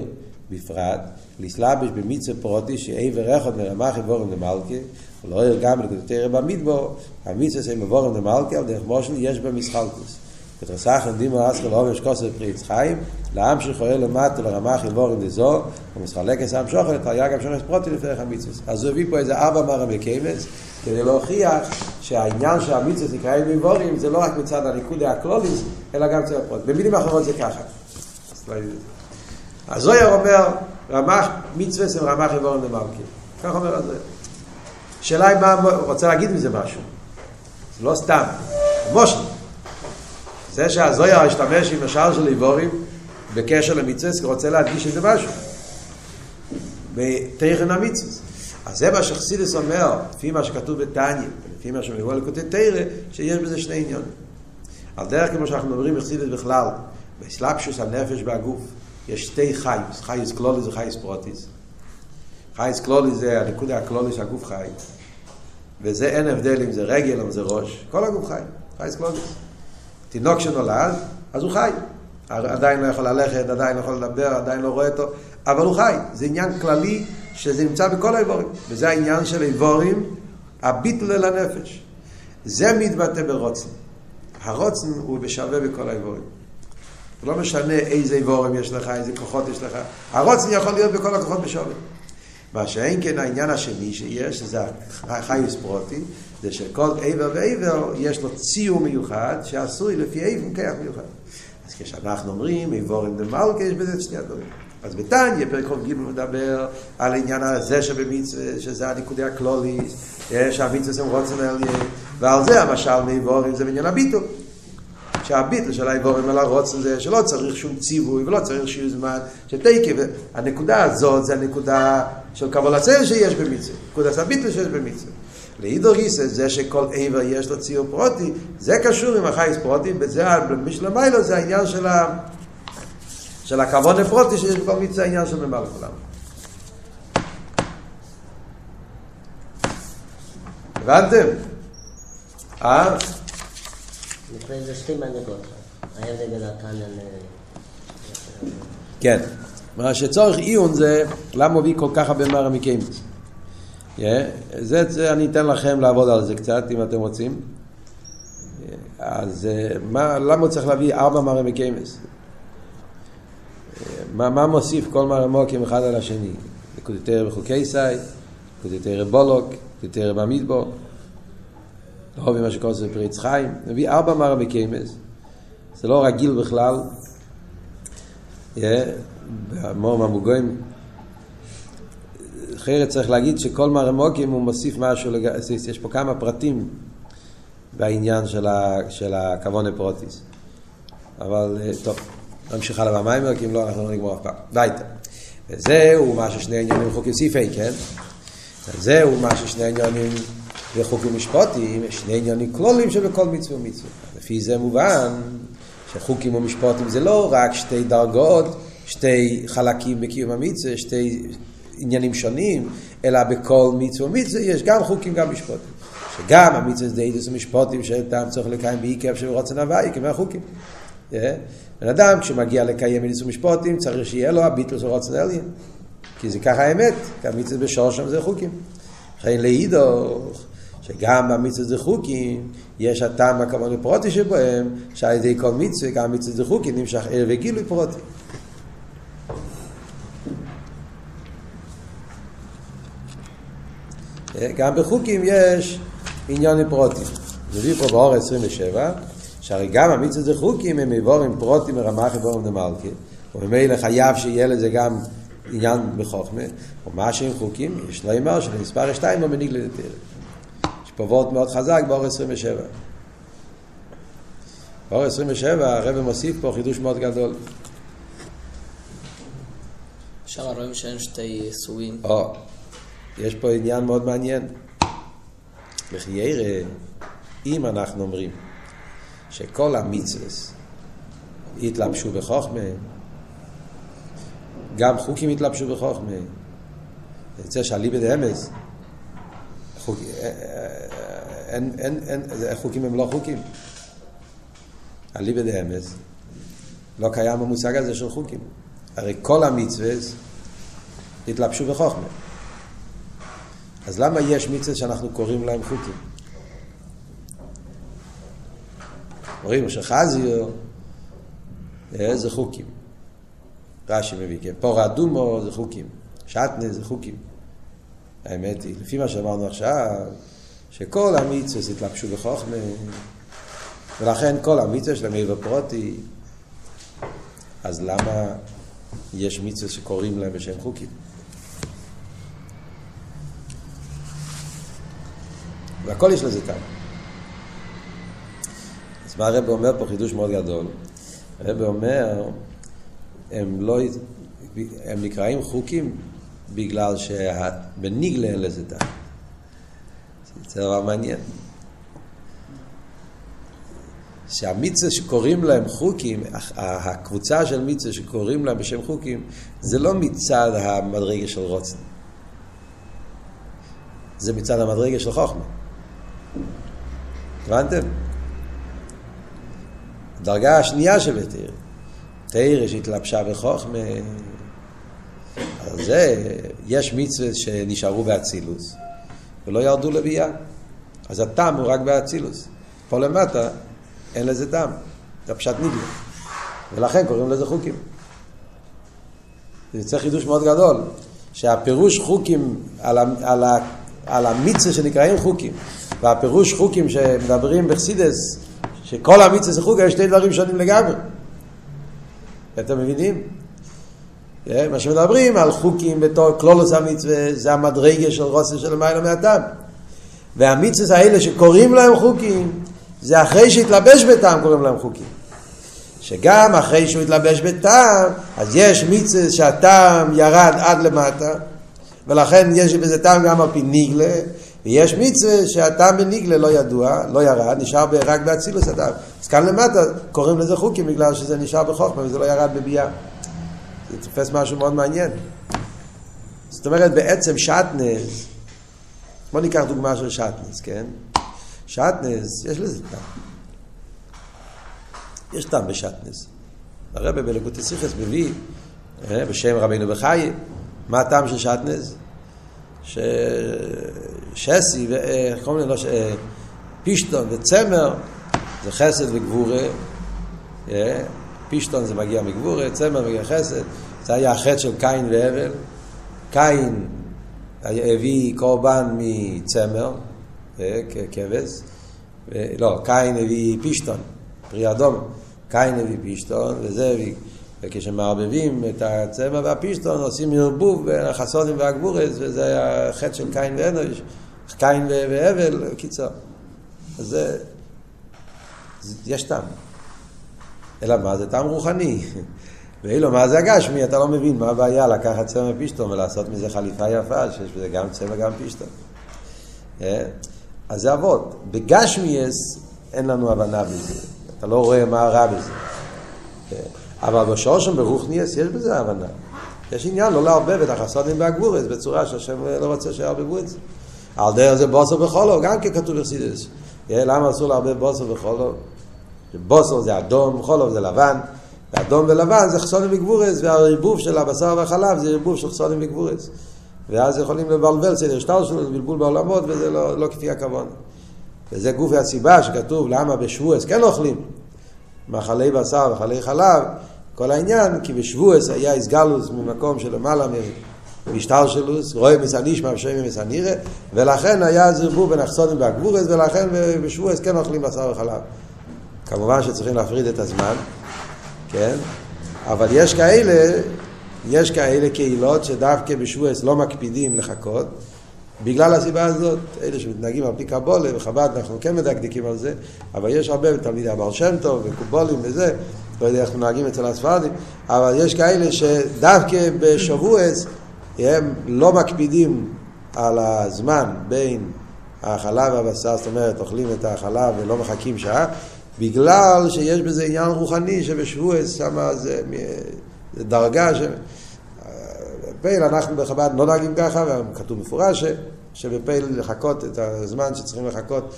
בפרט, לסלבש במיצה פרוטי שאי ורחוד מרמ"ח איבורים למלכה, ולא ער גם לקוטי תרא במדבור, המיצוס עם איבורים למלכה, על דרך מושל יש בה מסחלטוס. ותרסחן דימו אסקל עובש כוסר פריץ חיים, לעם שחולל למטה לרמה חיבורים דזו, ומסחלק את העם שוחר, את היגב שוחר פרוטי לפני המצווה. אז הוא הביא פה איזה ארבע מרם בקיימס, כדי להוכיח שהעניין של המצווה נקראים מבורים, זה לא רק מצד הניקוד הקלוליס, אלא גם מצד הפרוטי. במילים אחרות זה ככה. אז זויר אומר, רמח מצווה זה רמח חיבורים למלכי. כך אומר הזויר. השאלה היא מה, הוא רוצה להגיד מזה משהו. זה לא סתם. מושל. זה שהזויר השתמש עם השאר של איבורים בקשר למצווה, רוצה להדגיש איזה משהו. בתכן המצווה. אז זה מה שחסידס אומר, לפי מה שכתוב בתניא, לפי מה שמבוא לקוטי תרא, שיש בזה שני עניונים. על דרך כמו שאנחנו מדברים בחסידס בכלל, באסלאפשוס הנפש והגוף, יש שתי חייס, חייס קלוליס וחייס פרוטיס. חייס קלוליס זה הנקודה הקלוליס שהגוף חי, וזה אין הבדל אם זה רגל או זה ראש, כל הגוף חי, חייס קלוליס. תינוק שנולד, אז הוא חי. עדיין לא יכול ללכת, עדיין לא יכול לדבר, עדיין לא רואה אותו, אבל הוא חי. זה עניין כללי שזה נמצא בכל האיבורים. וזה העניין של איבורים, הביטל אל הנפש. זה מתבטא ברוצן. הרוצן הוא בשווה בכל האיבורים. לא משנה איזה איבורים יש לך, איזה כוחות יש לך, הרוצן יכול להיות בכל הכוחות בשווה. מה שאין כן העניין השני שיש, זה החייס פרוטי, זה שכל עבר ועבר יש לו ציור מיוחד שעשוי לפי עבר כיח מיוחד. אז כשאנחנו אומרים איבורים דמלכה, יש בזה את שני הדברים. אז בתניא, פרק ח"ג מדבר על העניין הזה שבמצווה, שזה הניקודי הקלוליס, שהמצווה זה רוצן עליין, ועל זה המשל מאיבורים זה בעניין הביטול. שהביטל של האיבורים על הרוצן זה שלא צריך שום ציווי ולא צריך שיהיה זמן שתקי, הנקודה הזאת זה הנקודה של קבלת סל שיש במצווה, נקודת הביטל שיש במצווה. לאידור גיסא זה שכל עבר יש לו ציור פרוטי, זה קשור עם החייס פרוטי, וזה מי שלמיילו זה העניין של ה... של הכבוד הפרוטי שיש בכל מצווה העניין של ממלא כולם. הבנתם? אה? לפני זה שתי מנהגות. היה בין התניא ל... כן. מה שצורך עיון זה למה מביא כל כך הרבה מרא. זה, זה אני אתן לכם לעבוד על זה קצת אם אתם רוצים. אז מה, למה הוא צריך להביא ארבע מרא מקיימס? מה, מה מוסיף כל מרא מוקים אחד על השני? נקודתרא בחוקי סי, נקודתרא בולוק, נקודתרא במדבור. לא מה שקוראים לזה פריץ חיים, מביא ארבע מרא מקיימס, זה לא רגיל בכלל, באמור מהמוגויים, אחרת צריך להגיד שכל מרא מוקים הוא מוסיף משהו, לג... יש פה כמה פרטים בעניין של, ה... של הכוון הפרוטיס, אבל טוב, נמשיך הלאה במיימר, כי אם לא אנחנו לא נגמור אף פעם, ביתה. וזהו מה ששני עניינים חוקים סיפי, כן? וזהו מה ששני עניינים וחוקים משפוטים, שני עניינים כלולים שבכל מצווה ומצווה. לפי זה מובן שחוקים ומשפוטים זה לא רק שתי דרגות, שתי חלקים בקיום המצווה, שתי עניינים שונים, אלא בכל מצווה ומצווה יש גם חוקים גם משפוטים. שגם המצווה זה דיידוס ומשפוטים שאתם צריך לקיים בעיקר של רוצן הוואי, כמו החוקים. בן אדם כשמגיע לקיים מיניס ומשפוטים צריך שיהיה לו הביטל של רוצן אליין. כי זה ככה האמת, כי המצווה בשור שם זה חוקים. לכן לאידוך שגם במצווה זה חוקים, יש הטעם הכוון לפרוטי שבהם, שעל ידי כל מצווה, גם מצווה זה חוקים, נמשך ער וגילוי פרוטי. גם בחוקים יש עניין פרוטי. זה פה באור 27, שהרי גם המצווה זה חוקים הם איבורים פרוטים מרמח איבורים דמלכי, וממילא חייב שיהיה לזה גם עניין בחוכמה, ומה שהם חוקים, יש לא אמר שלמספר 2 לא מנהיג לדתר. יש פה וורט מאוד חזק באור 27. באור 27 הרב מוסיף פה חידוש מאוד גדול. שם רואים שאין שתי סורים. או, יש פה עניין מאוד מעניין. וכי ירא, אם אנחנו אומרים שכל המצווס התלבשו בחוכמה, גם חוקים התלבשו בחוכמה. יוצא שאליבא דאמס, חוק, אין, אין, אין, חוקים הם לא חוקים. אליבא דאמס, לא קיים המושג הזה של חוקים. הרי כל המצוות התלבשו בחוכמה. אז למה יש מצוות שאנחנו קוראים להם חוקים? רואים שחזיו זה חוקים. רש"י מביא, כן, פור אדומו זה חוקים, שטנה זה חוקים. האמת היא, לפי מה שאמרנו עכשיו, שכל המצווה התלבשו בחוכמה, ולכן כל המצווה שלהם היא בפרוטי, אז למה יש מצווה שקוראים להם בשם חוקים? והכל יש לזה כאן. מה הרב אומר פה חידוש מאוד גדול? הרב אומר, הם לא, הם נקראים חוקים בגלל שבניגלה אין לזה טעם. זה דבר מעניין. שהמצווה שקוראים להם חוקים, הקבוצה של מצווה שקוראים להם בשם חוקים, זה לא מצד המדרגה של רוצן. זה מצד המדרגה של חוכמה. הבנתם? הדרגה השנייה של תרא, שהתלבשה בחוכמה, על זה יש מצווה שנשארו באצילוס ולא ירדו לביאה. אז הטעם הוא רק באצילוס. פה למטה אין לזה טעם, זה פשט נגלה. ולכן קוראים לזה חוקים. זה צריך חידוש מאוד גדול, שהפירוש חוקים על, על, על המיצה שנקראים חוקים, והפירוש חוקים שמדברים בחסידס, שכל המיצה זה חוקים, יש שני דברים שונים לגמרי. אתם מבינים? אה, מה שמדברים על חוקים בתור קלולוס המצווה, זה המדרגה של רוסן של המילה מהטעם. והמצווה האלה שקוראים להם חוקים, זה אחרי שהתלבש בטעם קוראים להם חוקים. שגם אחרי שהוא התלבש בטעם, אז יש מצווה שהטעם ירד עד למטה, ולכן יש בזה טעם גם על פי ניגלה, ויש מצווה שהטעם בניגלה לא ידוע, לא ירד, נשאר רק באצילוס הטעם. אז כאן למטה קוראים לזה חוקים בגלל שזה נשאר בחוכמה וזה לא ירד בביאה. זה תופס משהו מאוד מעניין. זאת אומרת, בעצם שעטנז, בוא ניקח דוגמה של שעטנז, כן? שעטנז, יש לזה טעם. יש טעם בשעטנז. הרב בלקוטי סיכס מביא, אה, בשם רבינו בחיי, מה הטעם של שעטנז? ששסי, איך קוראים לזה? אה, פישטון וצמר זה חסד וגבורה. אה, פישטון זה מגיע מגבורה, צמר מגיע חסד. זה היה החטא של קין והבל. קין הביא קורבן מצמר, ככבש. לא, קין הביא פישטון, פרי אדום. קין הביא פישטון, וזה הביא... וכשמערבבים את הצמר והפישטון עושים ערבוב בין החסונים והגבורס, וזה החטא של קין ואנוש, קין והבל, קיצור. אז זה, יש טעם. אלא מה? זה טעם רוחני. [laughs] ואילו מה זה הגשמי, אתה לא מבין מה הבעיה לקחת צמר פישטון ולעשות מזה חליפה יפה, שיש בזה גם צמר גם פישטון. אה? אז זה אבות. בגשמיאס אין לנו הבנה בזה. אתה לא רואה מה רע בזה. אבל בשורשם ברוכניאס יש בזה הבנה. יש עניין לא לערבב את החסונים והגבורס בצורה שהשם לא רוצה שיערבבו את זה. על דרך זה בוסר בחולו, גם כן כתוב בחסידס. למה אסור לערבב בוסר בחולו? בוסר זה אדום, חולו זה לבן, ואדום ולבן זה חסונים וגבורס, והערבוב של הבשר והחלב זה ערבוב של חסונים וגבורס. ואז יכולים לבלבל סדר שטר שלו, זה בלבול בעולמות, וזה לא, לא כפי הכוון. וזה גופי הסיבה שכתוב למה בשבועס כן אוכלים מאכלי בשר ואכלי חלב, כל העניין, כי בשבועס היה איסגלוס ממקום של למעלה משטר שלוס, רואה מסנישמע ושמי מסנירה, ולכן היה זרבו בין החסונים והגבורס, ולכן בשבועס כן אוכלים בשר וחלב. כמובן שצריכים להפריד את הזמן, כן? אבל יש כאלה, יש כאלה קהילות שדווקא בשבועס לא מקפידים לחכות, בגלל הסיבה הזאת, אלה שמתנהגים על פי קבולה וחב"ד, אנחנו כן מדקדקים על זה, אבל יש הרבה תלמידי הבעל שם טוב וקובולים וזה, לא יודע איך מנהגים אצל הספרדים, אבל יש כאלה שדווקא בשבועס הם לא מקפידים על הזמן בין החלב והבשר, זאת אומרת, אוכלים את החלב ולא מחכים שעה, בגלל שיש בזה עניין רוחני שבשבועס שם זה, זה דרגה ש... בפייל אנחנו בחב"ד לא נוהגים ככה, וכתוב מפורש שבפייל לחכות את הזמן שצריכים לחכות,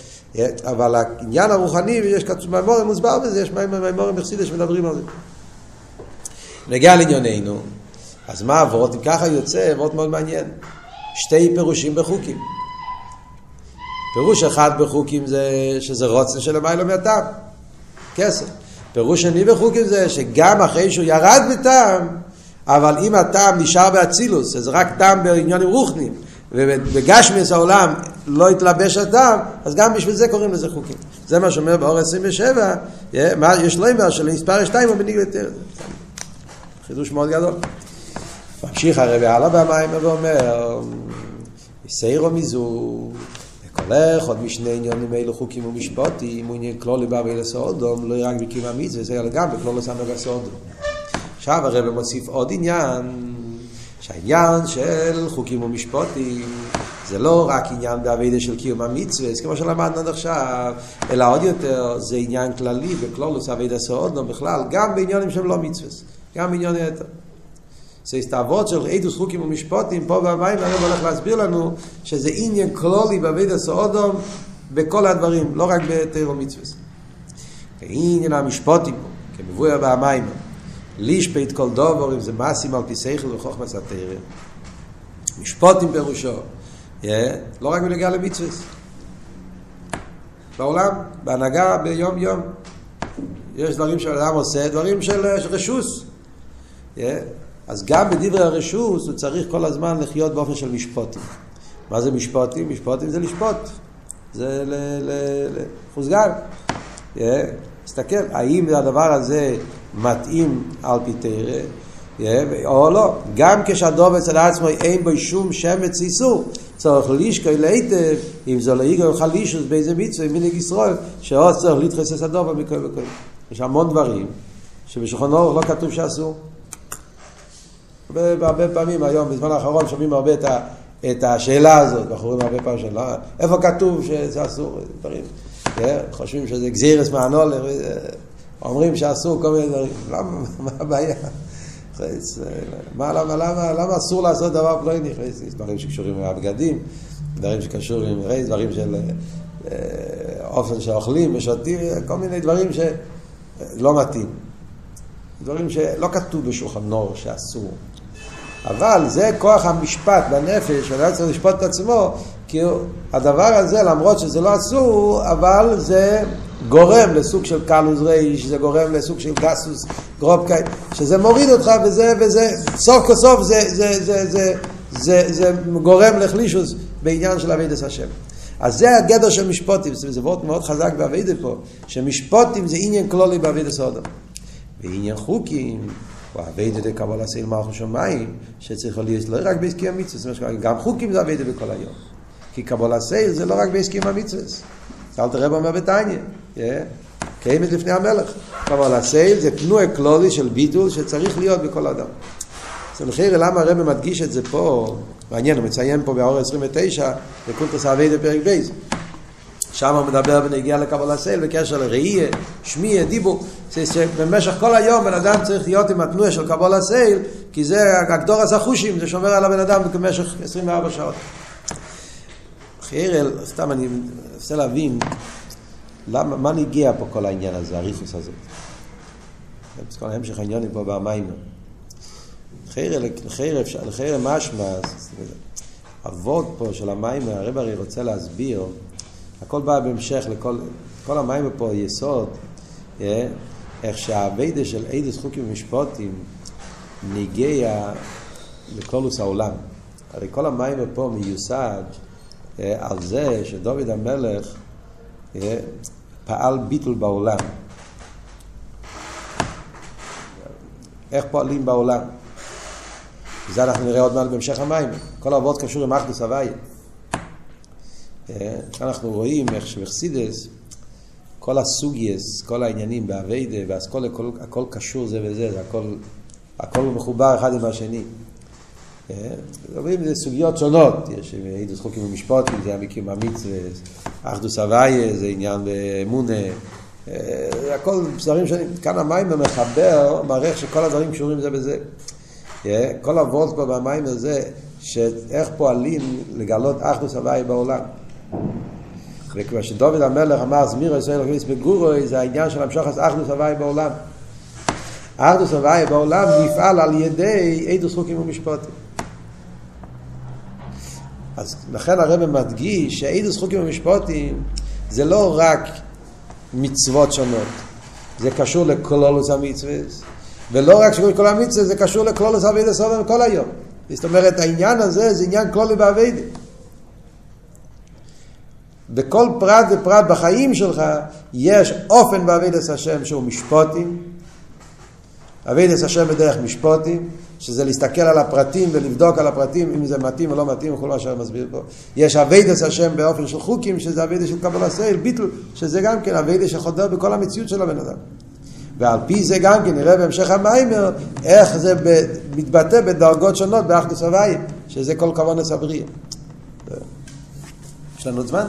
אבל העניין הרוחני, יש כתוב מימורים מוסבר בזה, יש מימורים בחסידה שמדברים על זה. נגיע לענייננו, אז מה עברות? אם ככה יוצא, עברות מאוד מעניין. שתי פירושים בחוקים. פירוש אחד בחוקים זה שזה רוצן של המילה מהטעם, כסף. פירוש שני בחוקים זה שגם אחרי שהוא ירד בטעם, אבל אם הטעם נשאר באצילוס, זה רק טעם בעניונים רוחניים, ובגשמיס העולם לא התלבש הטעם, אז גם בשביל זה קוראים לזה חוקים. זה מה שאומר באור 27, יש לא אומר שלמספר 2 הוא בניגוד יותר. חידוש מאוד גדול. ממשיך הרבי הלאה במים ואומר, סיירו מזו, לקולך עוד משני עניונים אלו חוקים ומשפוטים, הוא עניין כלולי באבי לסעודום, לא רק בקיום המצווה, זה גם בכלול לסמר לסעודום. עכשיו הרב מוסיף עוד עניין, שהעניין של חוקים ומשפוטים זה לא רק עניין באבידה של קיום המצווה, כמו שלמדנו עד עכשיו, אלא עוד יותר זה עניין כללי בכלולוס אבידה סעודנו בכלל, גם בעניינים שהם לא מצווה, גם בעניינים יותר. זה הסתעבות של עדוס חוקים ומשפוטים, פה במים הרב הולך להסביר לנו שזה עניין כלולי באבידה סעודום בכל הדברים, לא רק בתר ומצווה. עניין המשפוטים, כמבואר במים, לישפט כל דובר, אם זה מעשים על פי שכל וחוכמת התרא. משפוט עם פירושו, yeah, לא רק בנגיע למצווה. בעולם, בהנהגה ביום יום. יש דברים שאדם עושה, דברים של רשוס. Yeah. אז גם בדברי הרשוס הוא צריך כל הזמן לחיות באופן של משפוטים. מה זה משפוטים? משפוטים זה לשפוט. זה לחוסגל. Yeah. תסתכל, האם הדבר הזה מתאים על פי תרא, או לא. גם כשהדוב אצל עצמו אין בו שום שמץ איסור, צריך לישקוי להיטב, אם זה לא יגר חלישוס באיזה מצווה, מנהיג ישראל, שעוד צריך להתחסס הדוב מכל וכל. יש המון דברים שבשולחן אורך לא כתוב שאסור. הרבה פעמים היום, בזמן האחרון, שומעים הרבה את, ה, את השאלה הזאת, בחורים הרבה פעמים שאלה, איפה כתוב שזה אסור, דברים. כן? חושבים שזה גזירס מהנולר, אומרים שאסור כל מיני דברים. למה, מה הבעיה? מה, למה, למה, למה אסור לעשות דבר פלויני? יש דברים שקשורים עם הבגדים, דברים שקשורים עם רייס, דברים של אה, אופן שאוכלים ושותים, כל מיני דברים שלא מתאים. דברים שלא כתוב בשולחן נור שאסור. אבל זה כוח המשפט בנפש, שאדם צריך לשפוט את עצמו, כי הדבר הזה, למרות שזה לא אסור, אבל זה גורם לסוג של קלוס רייש, זה גורם לסוג של גסוס גרובקאי, שזה מוריד אותך וזה, וזה, סוף כל סוף זה, זה, זה, זה, זה, זה, זה גורם לחלישוס בעניין של אבידס השם. אז זה הגדר של משפוטים, זה וורט מאוד חזק באבידה פה, שמשפוטים זה עניין כלולי באבידס אודם. ועניין חוקים, או אבידה דקבל עשיל מלכו שמיים, שצריך להיות לא רק בעסקי המצווה, גם חוקים זה אבידה בכל היום. כי קבול הסייל זה לא רק בהסכים המצווה. אל תראה בו בתניא. קיימת לפני המלך. קבול הסייל זה תנועה קלולי של ביטול שצריך להיות בכל אדם. אז לכן למה הרב מדגיש את זה פה, מעניין, הוא מציין פה באור 29, בקונטוס אבי בפרק בייז. שם הוא מדבר בנגיע לקבול הסייל בקשר לראייה, שמיע, דיבור. שבמשך כל היום בן אדם צריך להיות עם התנועה של קבול הסייל, כי זה הגדור הסחושים, זה שומר על הבן אדם במשך 24 שעות. חיירל, סתם אני מנסה להבין למה, מה נגיע פה כל העניין הזה, הריכוס הזה. זה כל ההמשך העניינים פה במיימר. חיירל, חיירל משמע, אבות פה של המיימר, הרב הרי רוצה להסביר, הכל בא בהמשך לכל, כל המיימר פה יסוד, אה, איך שהאביידה של אידס חוקים ומשפוטים נגיע לכלולוס העולם. הרי כל המיימר פה מיוסד על זה שדוד המלך אה, פעל ביטול בעולם. איך פועלים בעולם? זה אנחנו נראה עוד מעט בהמשך המים. כל העבוד קשור עם אחדוס. אה, אנחנו רואים איך שבחסידס, כל הסוגייס, כל העניינים באביידה, ואז כל, הכל, הכל קשור זה וזה, זה הכל, הכל מחובר אחד עם השני. מדברים אה, זה סוגיות שונות, יש עידוס חוקים ומשפוטים, זה המקים המצווה, אחדוס הוויה, זה עניין באמונה, אה, הכל דברים שונים. כאן המים המחבר מראה שכל הדברים קשורים זה בזה. אה, כל הוולט פה במים הזה, שאיך פועלים לגלות אחדוס הוויה בעולם. וכמו שדוד המלך אמר, זמיר ישראל הכניס בגורוי, זה העניין של המשוך אחדוס הוויה בעולם. אחדוס הוויה בעולם נפעל על ידי עדוס חוקים ומשפוטים. אז לכן הרב מדגיש שאידוס חוקים ומשפוטים זה לא רק מצוות שונות, זה קשור לכלולוס המצווה, ולא רק שקוראים כל המצווה, זה קשור לכלולוס אבידה סובר כל היום. זאת אומרת, העניין הזה זה עניין כלולי באבידה. בכל פרט ופרט בחיים שלך יש אופן באבידס השם שהוא משפוטים, אבידס השם בדרך משפוטים, שזה להסתכל על הפרטים ולבדוק על הפרטים אם זה מתאים או לא מתאים וכל מה שאני מסביר פה. יש אביידס השם באופן של חוקים, שזה אביידס של קבלה סייל, ביטל, שזה גם כן אביידס שחודר בכל המציאות של הבן אדם. ועל פי זה גם כן נראה בהמשך המיימר איך זה מתבטא בדרגות שונות באחדוס הוויה, שזה כל כוונס הבריאה. יש לנו זמן?